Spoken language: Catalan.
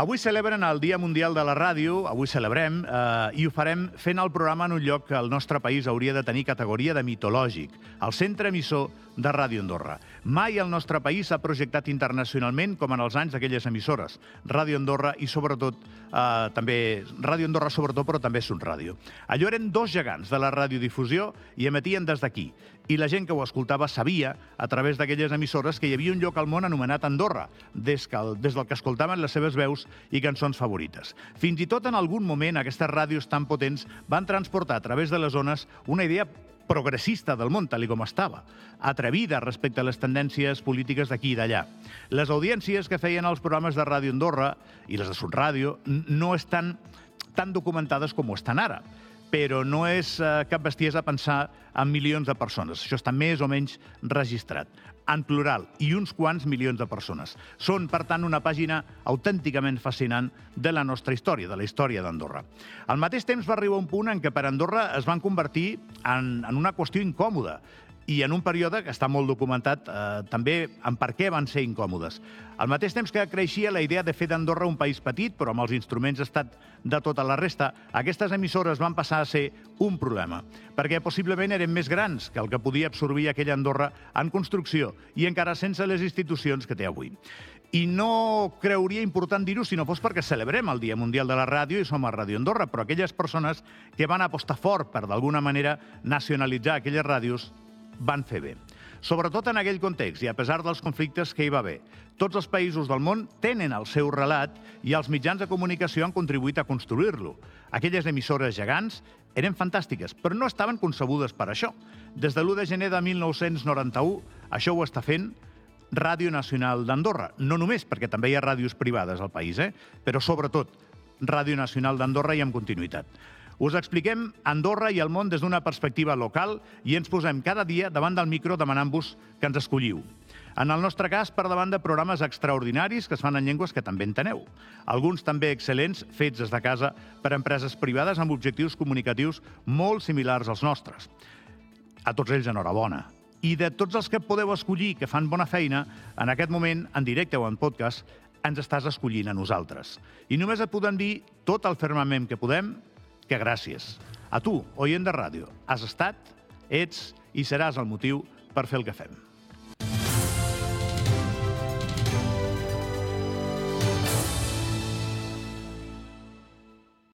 Avui celebren el Dia Mundial de la Ràdio, avui celebrem, eh, i ho farem fent el programa en un lloc que el nostre país hauria de tenir categoria de mitològic, el centre emissor de Ràdio Andorra. Mai el nostre país s'ha projectat internacionalment com en els anys d'aquelles emissores, Ràdio Andorra i sobretot eh, també Ràdio Andorra sobretot, però també Sun Ràdio. Allò eren dos gegants de la radiodifusió i emetien des d'aquí. I la gent que ho escoltava sabia, a través d'aquelles emissores, que hi havia un lloc al món anomenat Andorra, des, que, des del que escoltaven les seves veus i cançons favorites. Fins i tot en algun moment aquestes ràdios tan potents van transportar a través de les zones una idea progressista del món, tal com estava, atrevida respecte a les tendències polítiques d'aquí i d'allà. Les audiències que feien els programes de Ràdio Andorra i les de Sud Ràdio no estan tan documentades com ho estan ara però no és eh, cap bestiesa pensar en milions de persones. Això està més o menys registrat en plural, i uns quants milions de persones. Són, per tant, una pàgina autènticament fascinant de la nostra història, de la història d'Andorra. Al mateix temps va arribar un punt en què per Andorra es van convertir en, en una qüestió incòmoda i en un període que està molt documentat eh, també en per què van ser incòmodes. Al mateix temps que creixia la idea de fer d'Andorra un país petit, però amb els instruments d'estat de tota la resta, aquestes emissores van passar a ser un problema, perquè possiblement eren més grans que el que podia absorbir aquella Andorra en construcció i encara sense les institucions que té avui. I no creuria important dir-ho si no fos perquè celebrem el Dia Mundial de la Ràdio i som a Ràdio Andorra, però aquelles persones que van apostar fort per d'alguna manera nacionalitzar aquelles ràdios van fer bé. Sobretot en aquell context i a pesar dels conflictes que hi va haver. Tots els països del món tenen el seu relat i els mitjans de comunicació han contribuït a construir-lo. Aquelles emissores gegants eren fantàstiques, però no estaven concebudes per això. Des de l'1 de gener de 1991, això ho està fent Ràdio Nacional d'Andorra. No només, perquè també hi ha ràdios privades al país, eh? però sobretot Ràdio Nacional d'Andorra i amb continuïtat. Us expliquem Andorra i el món des d'una perspectiva local i ens posem cada dia davant del micro demanant-vos que ens escolliu. En el nostre cas, per davant de programes extraordinaris que es fan en llengües que també enteneu. Alguns també excel·lents, fets des de casa per empreses privades amb objectius comunicatius molt similars als nostres. A tots ells, enhorabona. I de tots els que podeu escollir que fan bona feina, en aquest moment, en directe o en podcast, ens estàs escollint a nosaltres. I només et podem dir tot el fermament que podem que gràcies. A tu, oient de ràdio, has estat, ets i seràs el motiu per fer el que fem.